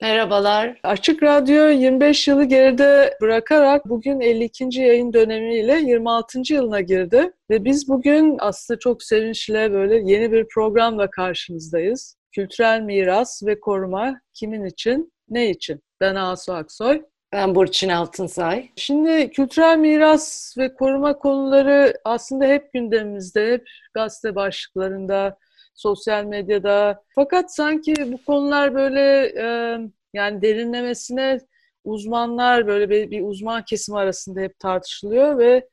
Merhabalar. Açık Radyo 25 yılı geride bırakarak bugün 52. yayın dönemiyle 26. yılına girdi. Ve biz bugün aslında çok sevinçle böyle yeni bir programla karşınızdayız. Kültürel miras ve koruma kimin için, ne için? Ben Asu Aksoy. Ben Burçin Altınsay. Şimdi kültürel miras ve koruma konuları aslında hep gündemimizde, hep gazete başlıklarında, sosyal medyada. Fakat sanki bu konular böyle e, yani derinlemesine uzmanlar böyle bir, bir uzman kesim arasında hep tartışılıyor ve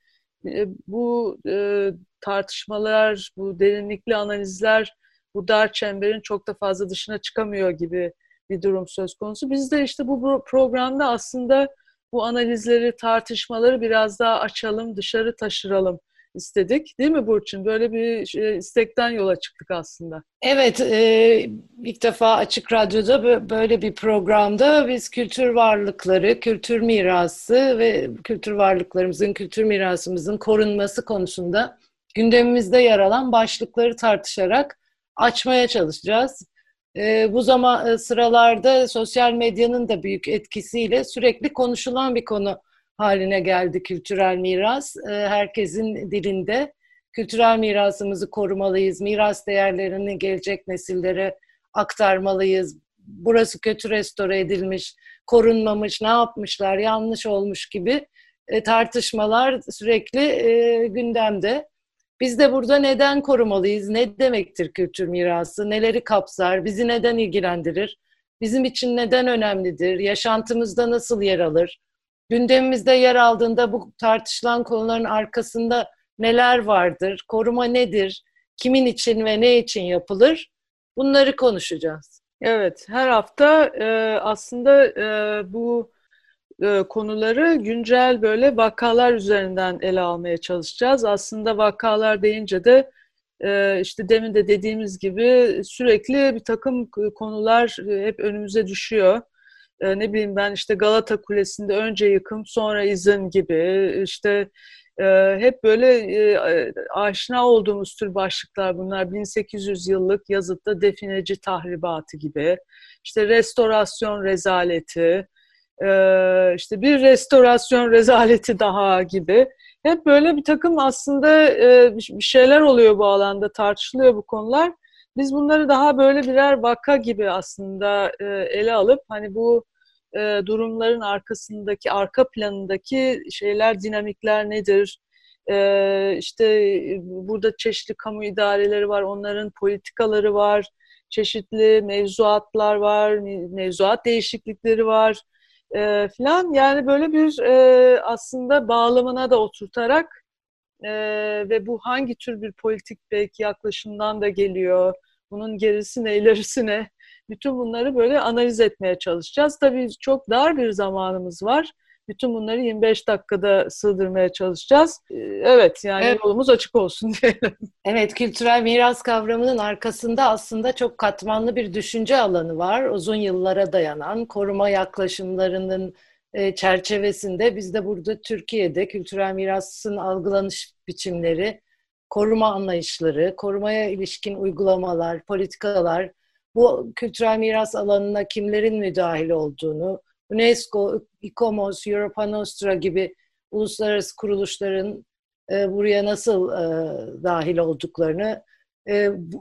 e, bu e, tartışmalar, bu derinlikli analizler bu dar çemberin çok da fazla dışına çıkamıyor gibi bir durum söz konusu. Biz de işte bu programda aslında bu analizleri, tartışmaları biraz daha açalım, dışarı taşıralım istedik. Değil mi Burçin? Böyle bir şey, istekten yola çıktık aslında. Evet, e, ilk defa Açık Radyo'da böyle bir programda biz kültür varlıkları, kültür mirası ve kültür varlıklarımızın, kültür mirasımızın korunması konusunda gündemimizde yer alan başlıkları tartışarak açmaya çalışacağız. E, bu zaman e, sıralarda sosyal medyanın da büyük etkisiyle sürekli konuşulan bir konu haline geldi kültürel miras. E, herkesin dilinde kültürel mirasımızı korumalıyız, miras değerlerini gelecek nesillere aktarmalıyız. Burası kötü restore edilmiş, korunmamış, ne yapmışlar, yanlış olmuş gibi e, tartışmalar sürekli e, gündemde. Biz de burada neden korumalıyız, ne demektir kültür mirası, neleri kapsar, bizi neden ilgilendirir, bizim için neden önemlidir, yaşantımızda nasıl yer alır, gündemimizde yer aldığında bu tartışılan konuların arkasında neler vardır, koruma nedir, kimin için ve ne için yapılır bunları konuşacağız. Evet, her hafta e, aslında e, bu e, konuları güncel böyle vakalar üzerinden ele almaya çalışacağız. Aslında vakalar deyince de e, işte demin de dediğimiz gibi sürekli bir takım konular e, hep önümüze düşüyor e, ne bileyim ben işte Galata Kulesi'nde önce yıkım sonra izin gibi işte e, hep böyle e, aşina olduğumuz tür başlıklar bunlar. 1800 yıllık yazıtta defineci tahribatı gibi işte restorasyon rezaleti e, işte bir restorasyon rezaleti daha gibi. Hep böyle bir takım aslında e, bir şeyler oluyor bu alanda tartışılıyor bu konular biz bunları daha böyle birer vaka gibi aslında e, ele alıp hani bu e, durumların arkasındaki, arka planındaki şeyler, dinamikler nedir? E, işte burada çeşitli kamu idareleri var, onların politikaları var, çeşitli mevzuatlar var, mevzuat değişiklikleri var e, filan. Yani böyle bir e, aslında bağlamına da oturtarak e, ve bu hangi tür bir politik belki yaklaşımdan da geliyor, bunun gerisine, ilerisine bütün bunları böyle analiz etmeye çalışacağız. Tabii çok dar bir zamanımız var. Bütün bunları 25 dakikada sığdırmaya çalışacağız. Ee, evet yani evet. yolumuz açık olsun diyelim. Evet kültürel miras kavramının arkasında aslında çok katmanlı bir düşünce alanı var. Uzun yıllara dayanan koruma yaklaşımlarının çerçevesinde biz de burada Türkiye'de kültürel mirasın algılanış biçimleri, koruma anlayışları, korumaya ilişkin uygulamalar, politikalar, bu kültürel miras alanına kimlerin müdahil olduğunu, UNESCO, ICOMOS, Europa Nostra gibi uluslararası kuruluşların e, buraya nasıl e, dahil olduklarını, e,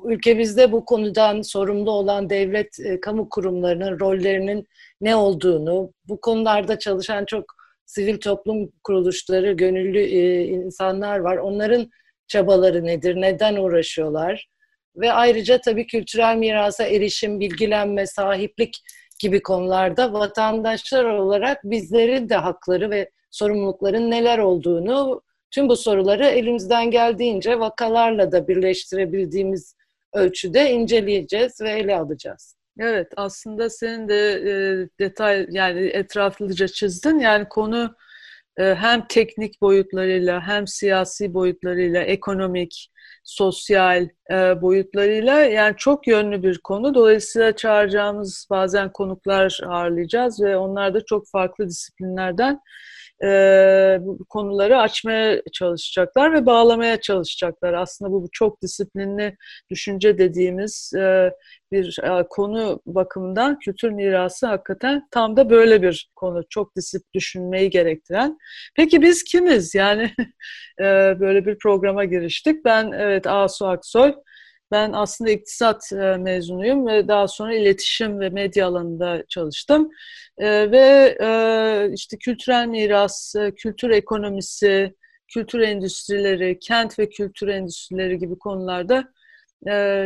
ülkemizde bu konudan sorumlu olan devlet, e, kamu kurumlarının rollerinin ne olduğunu, bu konularda çalışan çok sivil toplum kuruluşları, gönüllü e, insanlar var. Onların çabaları nedir, neden uğraşıyorlar? Ve ayrıca tabii kültürel mirasa erişim, bilgilenme, sahiplik gibi konularda vatandaşlar olarak bizlerin de hakları ve sorumlulukların neler olduğunu tüm bu soruları elimizden geldiğince vakalarla da birleştirebildiğimiz ölçüde inceleyeceğiz ve ele alacağız. Evet aslında senin de e, detay yani etraflıca çizdin yani konu hem teknik boyutlarıyla hem siyasi boyutlarıyla ekonomik, sosyal boyutlarıyla yani çok yönlü bir konu. Dolayısıyla çağıracağımız bazen konuklar ağırlayacağız ve onlar da çok farklı disiplinlerden e, bu konuları açmaya çalışacaklar ve bağlamaya çalışacaklar. Aslında bu çok disiplinli düşünce dediğimiz e, bir e, konu bakımından kültür mirası hakikaten tam da böyle bir konu. Çok disip düşünmeyi gerektiren. Peki biz kimiz? Yani e, böyle bir programa giriştik. Ben evet Asu Aksoy. Ben aslında iktisat e, mezunuyum ve daha sonra iletişim ve medya alanında çalıştım. E, ve e, işte kültürel miras, kültür ekonomisi, kültür endüstrileri, kent ve kültür endüstrileri gibi konularda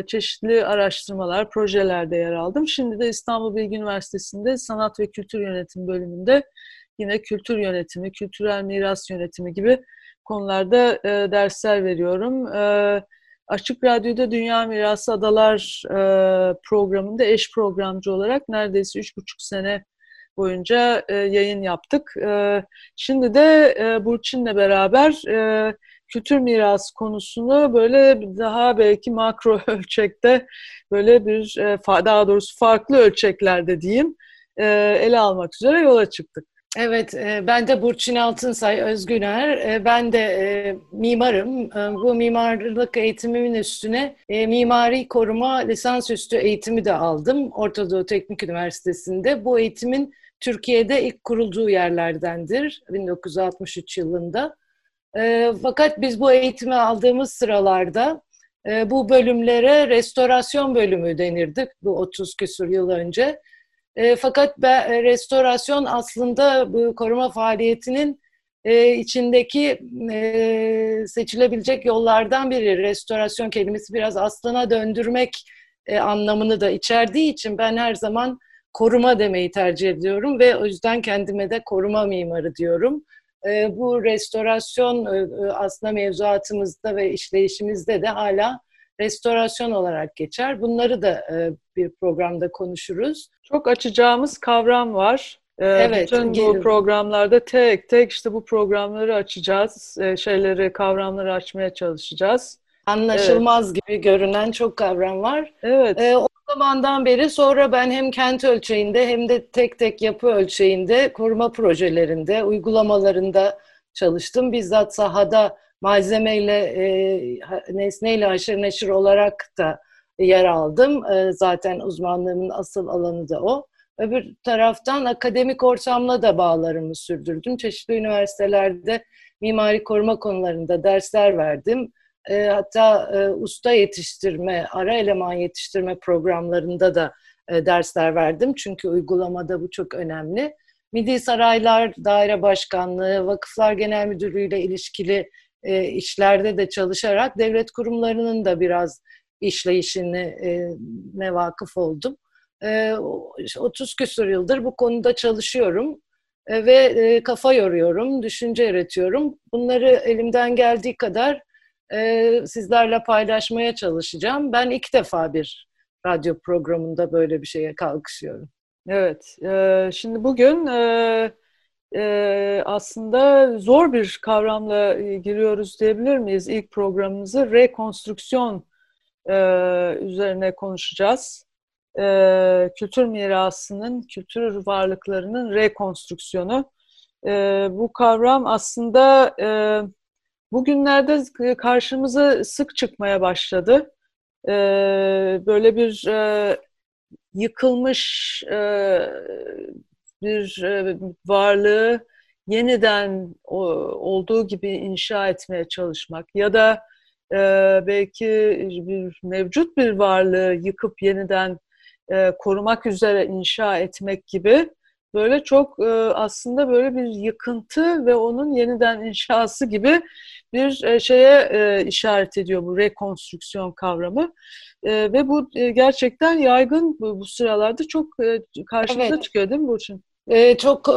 çeşitli araştırmalar, projelerde yer aldım. Şimdi de İstanbul Bilgi Üniversitesi'nde Sanat ve Kültür Yönetimi bölümünde yine kültür yönetimi, kültürel miras yönetimi gibi konularda dersler veriyorum. Evet Açık Radyo'da Dünya Mirası Adalar e, programında eş programcı olarak neredeyse üç buçuk sene boyunca e, yayın yaptık. E, şimdi de e, Burçin'le beraber e, kültür miras konusunu böyle daha belki makro ölçekte böyle bir e, daha doğrusu farklı ölçeklerde diyeyim e, ele almak üzere yola çıktık. Evet, e, ben de Burçin Altınsay Özgüner. E, ben de e, mimarım. Bu mimarlık eğitimimin üstüne mimari koruma lisansüstü eğitimi de aldım. Orta Doğu Teknik Üniversitesi'nde. Bu eğitimin Türkiye'de ilk kurulduğu yerlerdendir 1963 yılında. Fakat biz bu eğitimi aldığımız sıralarda bu bölümlere restorasyon bölümü denirdik bu 30 küsur yıl önce. E, fakat be, e, restorasyon aslında bu koruma faaliyetinin e, içindeki e, seçilebilecek yollardan biri. Restorasyon kelimesi biraz aslına döndürmek e, anlamını da içerdiği için ben her zaman koruma demeyi tercih ediyorum ve o yüzden kendime de koruma mimarı diyorum. E, bu restorasyon e, e aslında mevzuatımızda ve işleyişimizde de hala restorasyon olarak geçer. Bunları da e, bir programda konuşuruz. Çok açacağımız kavram var. E, evet, Bütün bu programlarda tek tek işte bu programları açacağız. E, şeyleri, kavramları açmaya çalışacağız. Anlaşılmaz evet. gibi görünen çok kavram var. Evet. E, o zamandan beri sonra ben hem kent ölçeğinde hem de tek tek yapı ölçeğinde koruma projelerinde, uygulamalarında çalıştım. Bizzat sahada malzemeyle, e, nesneyle haşır neşir olarak da yer aldım. E, zaten uzmanlığımın asıl alanı da o. Öbür taraftan akademik ortamla da bağlarımı sürdürdüm. Çeşitli üniversitelerde mimari koruma konularında dersler verdim. E, hatta e, usta yetiştirme, ara eleman yetiştirme programlarında da e, dersler verdim. Çünkü uygulamada bu çok önemli. Milli Saraylar Daire Başkanlığı, Vakıflar Genel Müdürlüğü ile ilişkili e, işlerde de çalışarak devlet kurumlarının da biraz işleyişine e, vakıf oldum. E, 30 küsur yıldır bu konuda çalışıyorum e, ve e, kafa yoruyorum, düşünce üretiyorum. Bunları elimden geldiği kadar e, sizlerle paylaşmaya çalışacağım. Ben ilk defa bir radyo programında böyle bir şeye kalkışıyorum. Evet, e, şimdi bugün e, aslında zor bir kavramla giriyoruz diyebilir miyiz? İlk programımızı rekonstrüksiyon üzerine konuşacağız. Kültür mirasının, kültür varlıklarının rekonstrüksiyonu. Bu kavram aslında bugünlerde karşımıza sık çıkmaya başladı. Böyle bir yıkılmış bir e, varlığı yeniden olduğu gibi inşa etmeye çalışmak ya da e, belki bir mevcut bir varlığı yıkıp yeniden e, korumak üzere inşa etmek gibi böyle çok aslında böyle bir yıkıntı ve onun yeniden inşası gibi bir şeye işaret ediyor bu rekonstrüksiyon kavramı. ve bu gerçekten yaygın bu, bu sıralarda çok karşımıza evet. çıkıyor değil mi Burçin? Ee, çok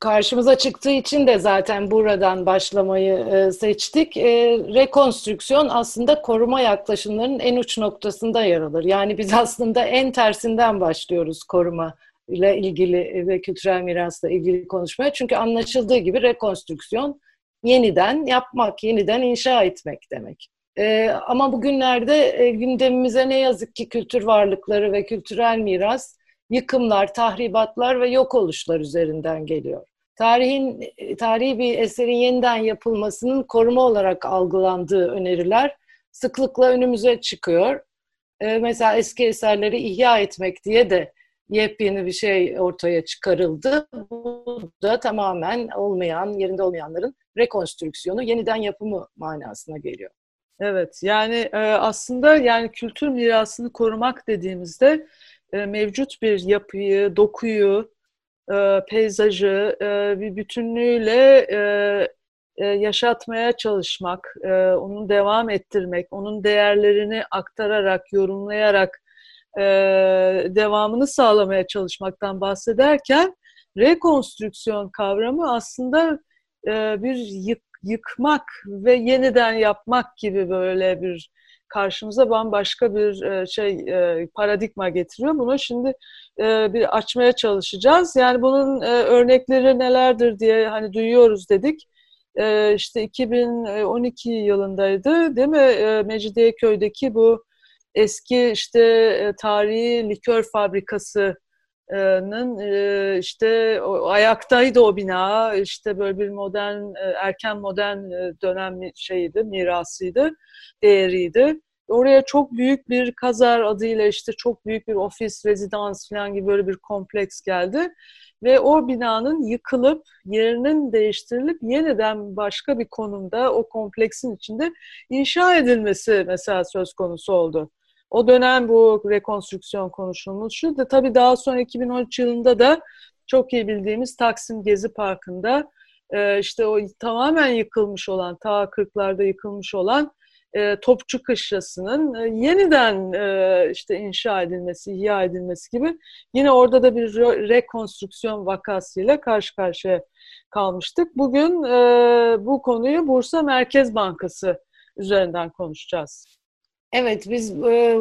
karşımıza çıktığı için de zaten buradan başlamayı e, seçtik. E, rekonstrüksiyon aslında koruma yaklaşımlarının en uç noktasında yer alır. Yani biz aslında en tersinden başlıyoruz koruma ile ilgili ve kültürel mirasla ilgili konuşmaya. Çünkü anlaşıldığı gibi rekonstrüksiyon yeniden yapmak, yeniden inşa etmek demek. Ee, ama bugünlerde e, gündemimize ne yazık ki kültür varlıkları ve kültürel miras, yıkımlar, tahribatlar ve yok oluşlar üzerinden geliyor. Tarihin tarihi bir eserin yeniden yapılmasının koruma olarak algılandığı öneriler sıklıkla önümüze çıkıyor. Ee, mesela eski eserleri ihya etmek diye de yepyeni bir şey ortaya çıkarıldı. Bu da tamamen olmayan, yerinde olmayanların rekonstrüksiyonu, yeniden yapımı manasına geliyor. Evet, yani e, aslında yani kültür mirasını korumak dediğimizde e, mevcut bir yapıyı, dokuyu, e, peyzajı bir bütünlüğüyle yaşatmaya çalışmak, onu devam ettirmek, onun değerlerini aktararak, yorumlayarak devamını sağlamaya çalışmaktan bahsederken rekonstrüksiyon kavramı aslında bir yık yıkmak ve yeniden yapmak gibi böyle bir karşımıza bambaşka bir e, şey e, paradigma getiriyor. Bunu şimdi e, bir açmaya çalışacağız. Yani bunun örnekleri nelerdir diye hani duyuyoruz dedik. İşte 2012 yılındaydı değil mi? Mecidiyeköy'deki bu eski işte tarihi likör fabrikası işte ayaktaydı o bina işte böyle bir modern erken modern dönem şeydi mirasıydı değeriydi oraya çok büyük bir kazar adıyla işte çok büyük bir ofis rezidans falan gibi böyle bir kompleks geldi ve o binanın yıkılıp yerinin değiştirilip yeniden başka bir konumda o kompleksin içinde inşa edilmesi mesela söz konusu oldu. O dönem bu rekonstrüksiyon konuşulmuştu. Da, tabii daha sonra 2013 yılında da çok iyi bildiğimiz Taksim Gezi Parkı'nda e, işte o tamamen yıkılmış olan, ta 40'larda yıkılmış olan e, Topçu Kışlası'nın e, yeniden e, işte inşa edilmesi, ihya edilmesi gibi yine orada da bir re rekonstrüksiyon vakasıyla karşı karşıya kalmıştık. Bugün e, bu konuyu Bursa Merkez Bankası üzerinden konuşacağız. Evet, biz e,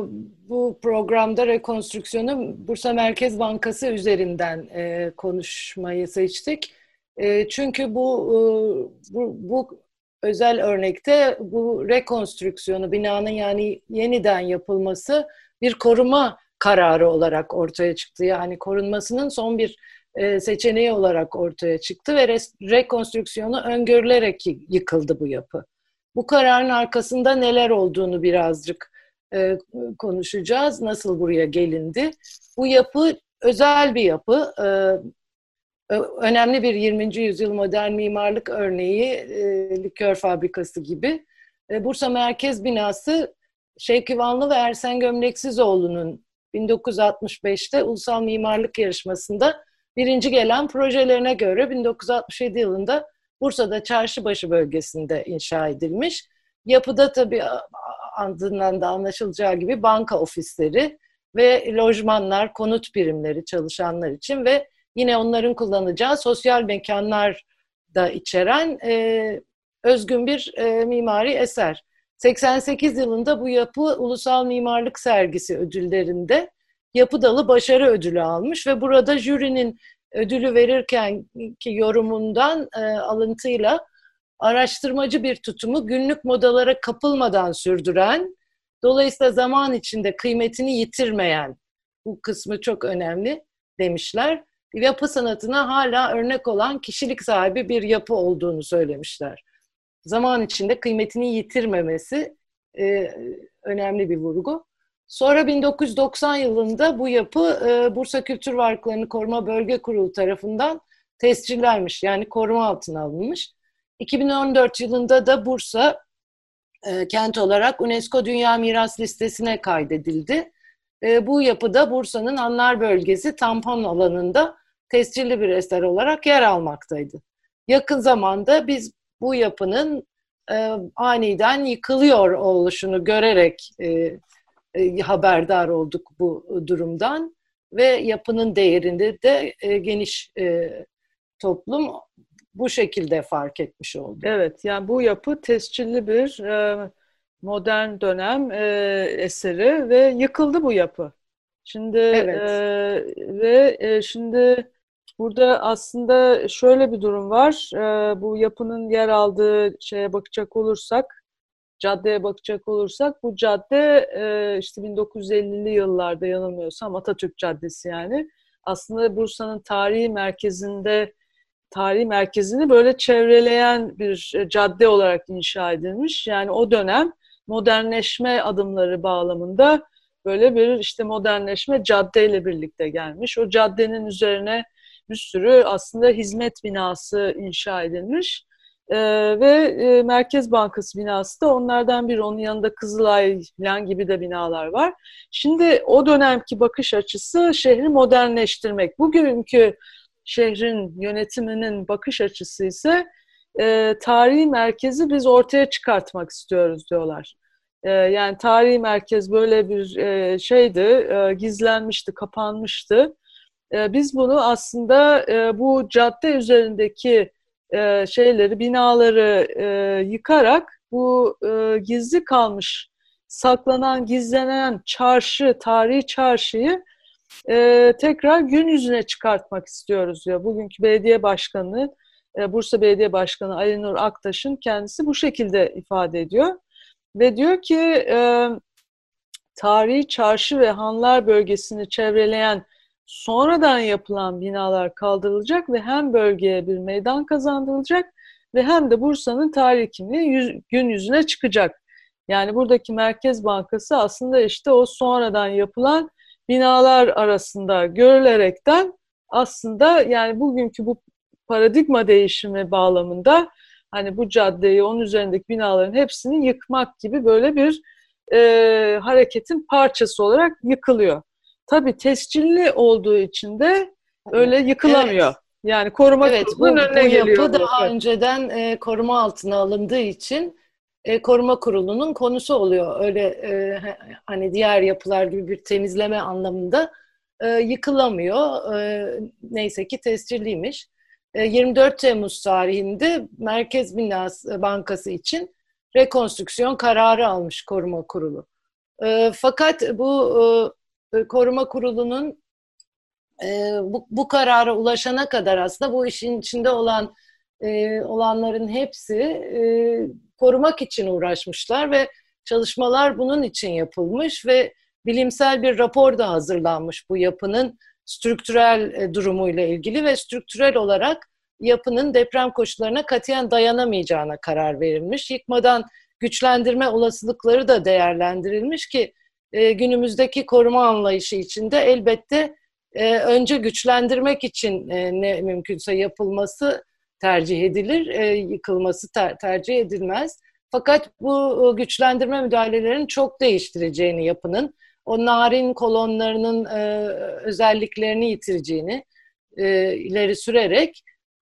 bu programda rekonstrüksiyonu Bursa Merkez Bankası üzerinden e, konuşmayı seçtik. E, çünkü bu, e, bu, bu özel örnekte bu rekonstrüksiyonu, binanın yani yeniden yapılması bir koruma kararı olarak ortaya çıktı. Yani korunmasının son bir e, seçeneği olarak ortaya çıktı ve re, rekonstrüksiyonu öngörülerek yıkıldı bu yapı. Bu kararın arkasında neler olduğunu birazcık e, konuşacağız. Nasıl buraya gelindi? Bu yapı özel bir yapı. E, önemli bir 20. yüzyıl modern mimarlık örneği, e, likör fabrikası gibi. E, Bursa Merkez Binası Şevki Vanlı ve Ersen Gömleksizoğlu'nun 1965'te Ulusal Mimarlık Yarışması'nda birinci gelen projelerine göre 1967 yılında Bursa'da Çarşıbaşı bölgesinde inşa edilmiş. Yapıda tabii adından da anlaşılacağı gibi banka ofisleri ve lojmanlar, konut birimleri çalışanlar için ve yine onların kullanacağı sosyal mekanlar da içeren e, özgün bir e, mimari eser. 88 yılında bu yapı Ulusal Mimarlık Sergisi ödüllerinde yapı dalı başarı ödülü almış ve burada jürinin ödülü verirken ki yorumundan e, alıntıyla araştırmacı bir tutumu günlük modalara kapılmadan sürdüren, dolayısıyla zaman içinde kıymetini yitirmeyen, bu kısmı çok önemli demişler. Yapı sanatına hala örnek olan kişilik sahibi bir yapı olduğunu söylemişler. Zaman içinde kıymetini yitirmemesi e, önemli bir vurgu. Sonra 1990 yılında bu yapı e, Bursa Kültür Varlıklarını Koruma Bölge Kurulu tarafından tescillenmiş. Yani koruma altına alınmış. 2014 yılında da Bursa e, kent olarak UNESCO Dünya Miras Listesi'ne kaydedildi. E, bu yapıda Bursa'nın Anlar Bölgesi tampon alanında tescilli bir eser olarak yer almaktaydı. Yakın zamanda biz bu yapının e, aniden yıkılıyor oluşunu görerek e, e, haberdar olduk bu durumdan ve yapının değerinde de e, geniş e, toplum bu şekilde fark etmiş oldu. Evet, yani bu yapı tescilli bir e, modern dönem e, eseri ve yıkıldı bu yapı. Şimdi evet. e, ve e, şimdi burada aslında şöyle bir durum var. E, bu yapının yer aldığı şeye bakacak olursak, caddeye bakacak olursak bu cadde e, işte 1950'li yıllarda yanılmıyorsam Atatürk Caddesi yani. Aslında Bursa'nın tarihi merkezinde tarihi merkezini böyle çevreleyen bir e, cadde olarak inşa edilmiş. Yani o dönem modernleşme adımları bağlamında böyle bir işte modernleşme caddeyle birlikte gelmiş. O caddenin üzerine bir sürü aslında hizmet binası inşa edilmiş. Ee, ve e, Merkez Bankası binası da onlardan biri. Onun yanında Kızılay falan gibi de binalar var. Şimdi o dönemki bakış açısı şehri modernleştirmek. Bugünkü şehrin yönetiminin bakış açısı ise e, tarihi merkezi biz ortaya çıkartmak istiyoruz diyorlar. E, yani tarihi merkez böyle bir e, şeydi, e, gizlenmişti, kapanmıştı. E, biz bunu aslında e, bu cadde üzerindeki e, şeyleri, binaları e, yıkarak bu e, gizli kalmış, saklanan, gizlenen çarşı, tarihi çarşıyı e, tekrar gün yüzüne çıkartmak istiyoruz diyor. Bugünkü belediye başkanı, e, Bursa Belediye Başkanı Ali Nur Aktaş'ın kendisi bu şekilde ifade ediyor. Ve diyor ki e, tarihi çarşı ve hanlar bölgesini çevreleyen sonradan yapılan binalar kaldırılacak ve hem bölgeye bir meydan kazandırılacak ve hem de Bursa'nın tarihi kimliği yüz, gün yüzüne çıkacak. Yani buradaki Merkez Bankası aslında işte o sonradan yapılan binalar arasında görülerekten aslında yani bugünkü bu paradigma değişimi bağlamında hani bu caddeyi, onun üzerindeki binaların hepsini yıkmak gibi böyle bir e, hareketin parçası olarak yıkılıyor. Tabii tescilli olduğu için de öyle yıkılamıyor. Evet. Yani koruma evet, bu, önüne bu geliyor. yapı daha evet. önceden e, koruma altına alındığı için e, koruma kurulunun konusu oluyor. Öyle e, hani diğer yapılar gibi bir temizleme anlamında e, yıkılamıyor. E, neyse ki tescilliymiş. 24 e, Temmuz tarihinde Merkez Binası Bankası için rekonstrüksiyon kararı almış koruma kurulu. E, fakat bu e, koruma kurulunun bu, bu karara ulaşana kadar aslında bu işin içinde olan olanların hepsi korumak için uğraşmışlar ve çalışmalar bunun için yapılmış ve bilimsel bir rapor da hazırlanmış bu yapının strüktürel e, durumuyla ilgili ve strüktürel olarak yapının deprem koşullarına katiyen dayanamayacağına karar verilmiş. Yıkmadan güçlendirme olasılıkları da değerlendirilmiş ki e, günümüzdeki koruma anlayışı içinde elbette e, önce güçlendirmek için e, ne mümkünse yapılması tercih edilir, yıkılması ter, tercih edilmez. Fakat bu güçlendirme müdahalelerinin çok değiştireceğini yapının, o narin kolonlarının özelliklerini yitireceğini ileri sürerek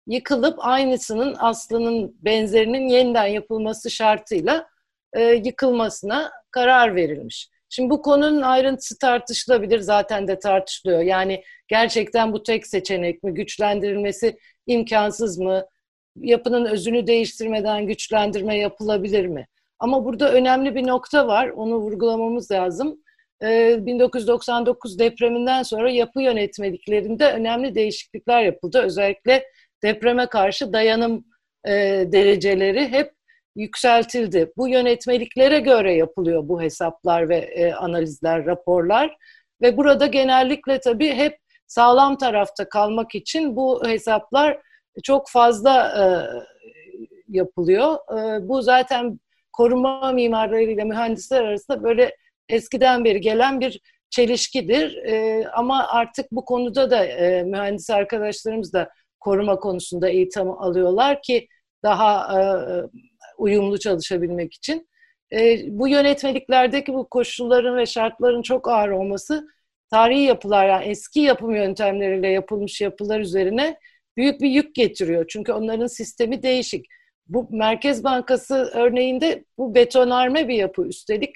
yıkılıp aynısının aslının benzerinin yeniden yapılması şartıyla yıkılmasına karar verilmiş. Şimdi bu konunun ayrıntısı tartışılabilir zaten de tartışılıyor. Yani gerçekten bu tek seçenek mi? Güçlendirilmesi imkansız mı? Yapının özünü değiştirmeden güçlendirme yapılabilir mi? Ama burada önemli bir nokta var. Onu vurgulamamız lazım. 1999 ee, depreminden sonra yapı yönetmeliklerinde önemli değişiklikler yapıldı. Özellikle depreme karşı dayanım e, dereceleri hep yükseltildi. Bu yönetmeliklere göre yapılıyor bu hesaplar ve e, analizler, raporlar. Ve burada genellikle tabii hep sağlam tarafta kalmak için bu hesaplar çok fazla e, yapılıyor. E, bu zaten koruma mimarlarıyla mühendisler arasında böyle eskiden beri gelen bir çelişkidir. E, ama artık bu konuda da e, mühendis arkadaşlarımız da koruma konusunda eğitim alıyorlar ki daha e, uyumlu çalışabilmek için. E, bu yönetmeliklerdeki bu koşulların ve şartların çok ağır olması tarihi yapılar yani eski yapım yöntemleriyle yapılmış yapılar üzerine büyük bir yük getiriyor. Çünkü onların sistemi değişik. Bu Merkez Bankası örneğinde bu betonarme bir yapı üstelik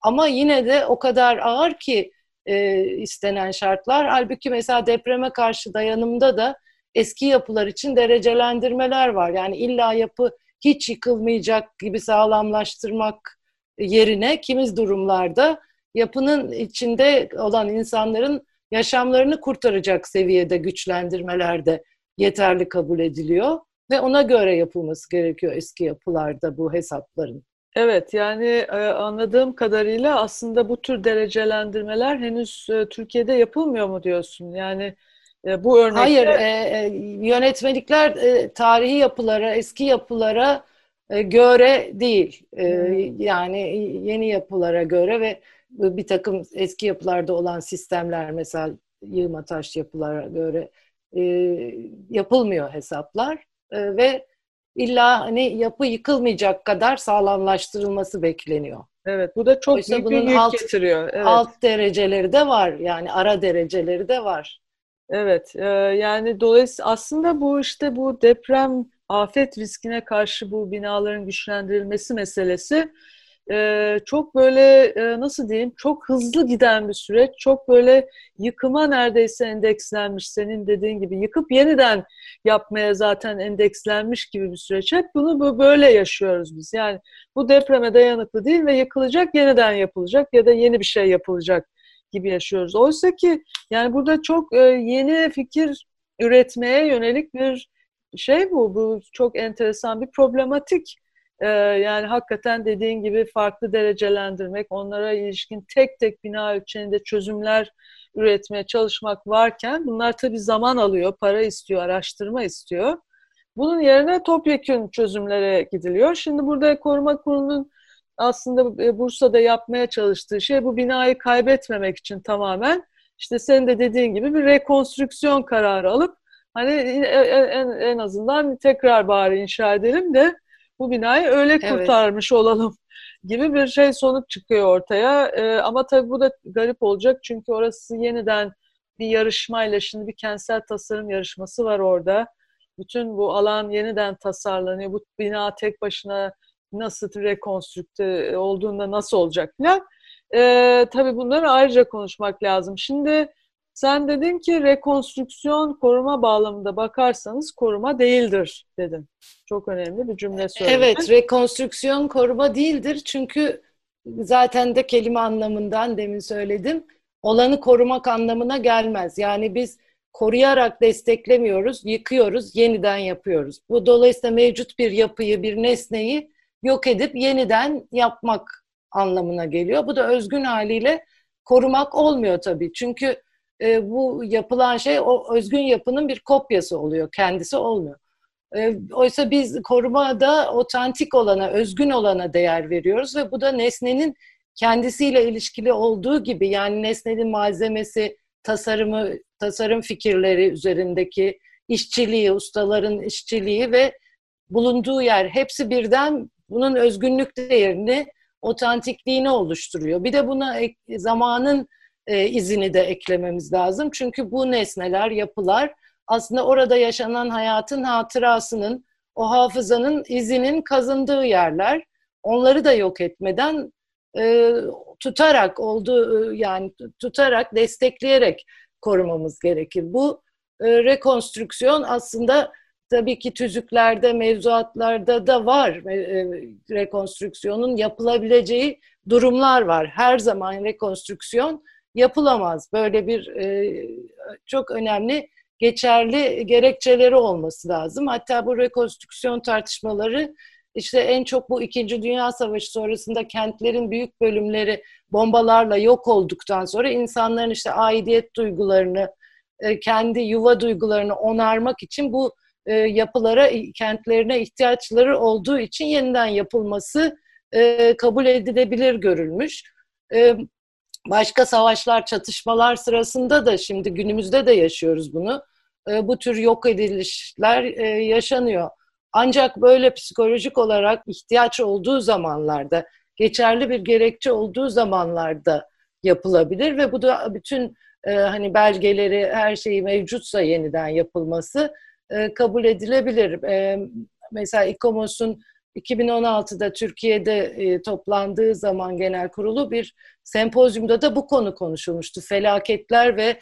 ama yine de o kadar ağır ki e, istenen şartlar. Halbuki mesela depreme karşı dayanımda da eski yapılar için derecelendirmeler var. Yani illa yapı hiç yıkılmayacak gibi sağlamlaştırmak yerine kimiz durumlarda yapının içinde olan insanların yaşamlarını kurtaracak seviyede güçlendirmeler de yeterli kabul ediliyor ve ona göre yapılması gerekiyor eski yapılarda bu hesapların. Evet yani e, anladığım kadarıyla aslında bu tür derecelendirmeler henüz e, Türkiye'de yapılmıyor mu diyorsun? Yani bu örnekte... Hayır, e, yönetmelikler e, tarihi yapılara, eski yapılara e, göre değil. E, hmm. Yani yeni yapılara göre ve bir takım eski yapılarda olan sistemler mesela yığma taş yapılara göre e, yapılmıyor hesaplar e, ve illa hani yapı yıkılmayacak kadar sağlamlaştırılması bekleniyor. Evet bu da çok Oysa büyük bir yük alt, getiriyor. Evet. Alt dereceleri de var yani ara dereceleri de var. Evet e, yani dolayısıyla aslında bu işte bu deprem afet riskine karşı bu binaların güçlendirilmesi meselesi e, çok böyle e, nasıl diyeyim çok hızlı giden bir süreç. Çok böyle yıkıma neredeyse endekslenmiş senin dediğin gibi. Yıkıp yeniden yapmaya zaten endekslenmiş gibi bir süreç. Hep bunu böyle yaşıyoruz biz. Yani bu depreme dayanıklı değil ve yıkılacak yeniden yapılacak ya da yeni bir şey yapılacak gibi yaşıyoruz. Oysa ki yani burada çok e, yeni fikir üretmeye yönelik bir şey bu. Bu çok enteresan bir problematik. Ee, yani hakikaten dediğin gibi farklı derecelendirmek, onlara ilişkin tek tek bina ölçeğinde çözümler üretmeye çalışmak varken bunlar tabii zaman alıyor, para istiyor, araştırma istiyor. Bunun yerine topyekün çözümlere gidiliyor. Şimdi burada koruma kurulunun aslında e, Bursa'da yapmaya çalıştığı şey bu binayı kaybetmemek için tamamen işte senin de dediğin gibi bir rekonstrüksiyon kararı alıp hani en, en azından tekrar bari inşa edelim de bu binayı öyle kurtarmış evet. olalım gibi bir şey sonuç çıkıyor ortaya. Ee, ama tabii bu da garip olacak çünkü orası yeniden bir yarışmayla şimdi bir kentsel tasarım yarışması var orada. Bütün bu alan yeniden tasarlanıyor. Bu bina tek başına nasıl rekonstrükte olduğunda nasıl olacak falan. Ee, tabii bunları ayrıca konuşmak lazım. Şimdi sen dedin ki rekonstrüksiyon koruma bağlamında bakarsanız koruma değildir dedin. Çok önemli bir cümle söyledin. Evet, rekonstrüksiyon koruma değildir. Çünkü zaten de kelime anlamından demin söyledim. Olanı korumak anlamına gelmez. Yani biz koruyarak desteklemiyoruz, yıkıyoruz, yeniden yapıyoruz. Bu dolayısıyla mevcut bir yapıyı, bir nesneyi yok edip yeniden yapmak anlamına geliyor. Bu da özgün haliyle korumak olmuyor tabii. Çünkü e, bu yapılan şey o özgün yapının bir kopyası oluyor, kendisi olmuyor. E, oysa biz korumada otantik olana, özgün olana değer veriyoruz ve bu da nesnenin kendisiyle ilişkili olduğu gibi yani nesnenin malzemesi, tasarımı, tasarım fikirleri üzerindeki işçiliği, ustaların işçiliği ve bulunduğu yer hepsi birden bunun özgünlük değerini, otantikliğini oluşturuyor. Bir de buna zamanın e, izini de eklememiz lazım. Çünkü bu nesneler, yapılar aslında orada yaşanan hayatın hatırasının, o hafızanın izinin kazındığı yerler. Onları da yok etmeden e, tutarak olduğu e, yani tutarak destekleyerek korumamız gerekir. Bu e, rekonstrüksiyon aslında tabii ki tüzüklerde, mevzuatlarda da var e, rekonstrüksiyonun yapılabileceği durumlar var. Her zaman rekonstrüksiyon yapılamaz. Böyle bir e, çok önemli geçerli gerekçeleri olması lazım. Hatta bu rekonstrüksiyon tartışmaları işte en çok bu İkinci Dünya Savaşı sonrasında kentlerin büyük bölümleri bombalarla yok olduktan sonra insanların işte aidiyet duygularını, e, kendi yuva duygularını onarmak için bu e, yapılara, kentlerine ihtiyaçları olduğu için yeniden yapılması e, kabul edilebilir görülmüş. Başka savaşlar, çatışmalar sırasında da şimdi günümüzde de yaşıyoruz bunu. Bu tür yok edilişler yaşanıyor. Ancak böyle psikolojik olarak ihtiyaç olduğu zamanlarda, geçerli bir gerekçe olduğu zamanlarda yapılabilir ve bu da bütün hani belgeleri, her şeyi mevcutsa yeniden yapılması e, kabul edilebilir. E, mesela İKOMOS'un 2016'da Türkiye'de e, toplandığı zaman genel kurulu bir sempozyumda da bu konu konuşulmuştu. Felaketler ve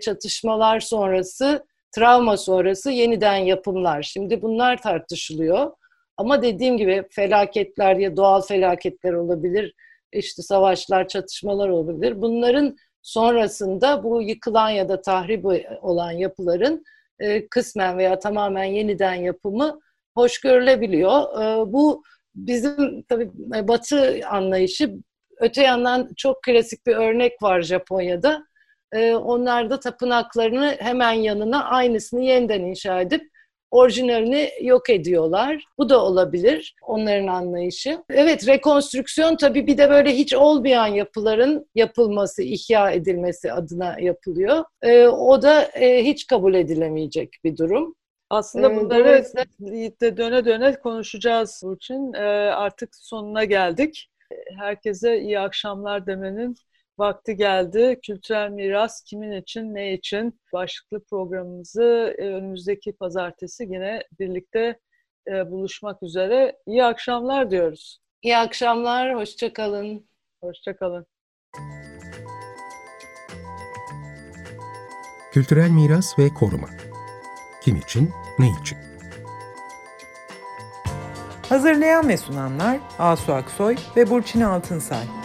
çatışmalar sonrası, travma sonrası yeniden yapımlar. Şimdi bunlar tartışılıyor. Ama dediğim gibi felaketler ya doğal felaketler olabilir, işte savaşlar, çatışmalar olabilir. Bunların sonrasında bu yıkılan ya da tahrip olan yapıların e, kısmen veya tamamen yeniden yapımı hoş görülebiliyor. E, bu bizim tabii e, batı anlayışı öte yandan çok klasik bir örnek var Japonya'da. E, onlar da tapınaklarını hemen yanına aynısını yeniden inşa edip orijinalini yok ediyorlar. Bu da olabilir onların anlayışı. Evet rekonstrüksiyon tabii bir de böyle hiç olmayan yapıların yapılması, ihya edilmesi adına yapılıyor. E, o da e, hiç kabul edilemeyecek bir durum. Aslında bunları de döne döne konuşacağız Burçin. Artık sonuna geldik. Herkese iyi akşamlar demenin vakti geldi. Kültürel miras kimin için, ne için? Başlıklı programımızı e, önümüzdeki pazartesi yine birlikte e, buluşmak üzere. İyi akşamlar diyoruz. İyi akşamlar, hoşçakalın. Hoşçakalın. Kültürel miras ve koruma. Kim için, ne için? Hazırlayan ve sunanlar Asu Aksoy ve Burçin Altınsay.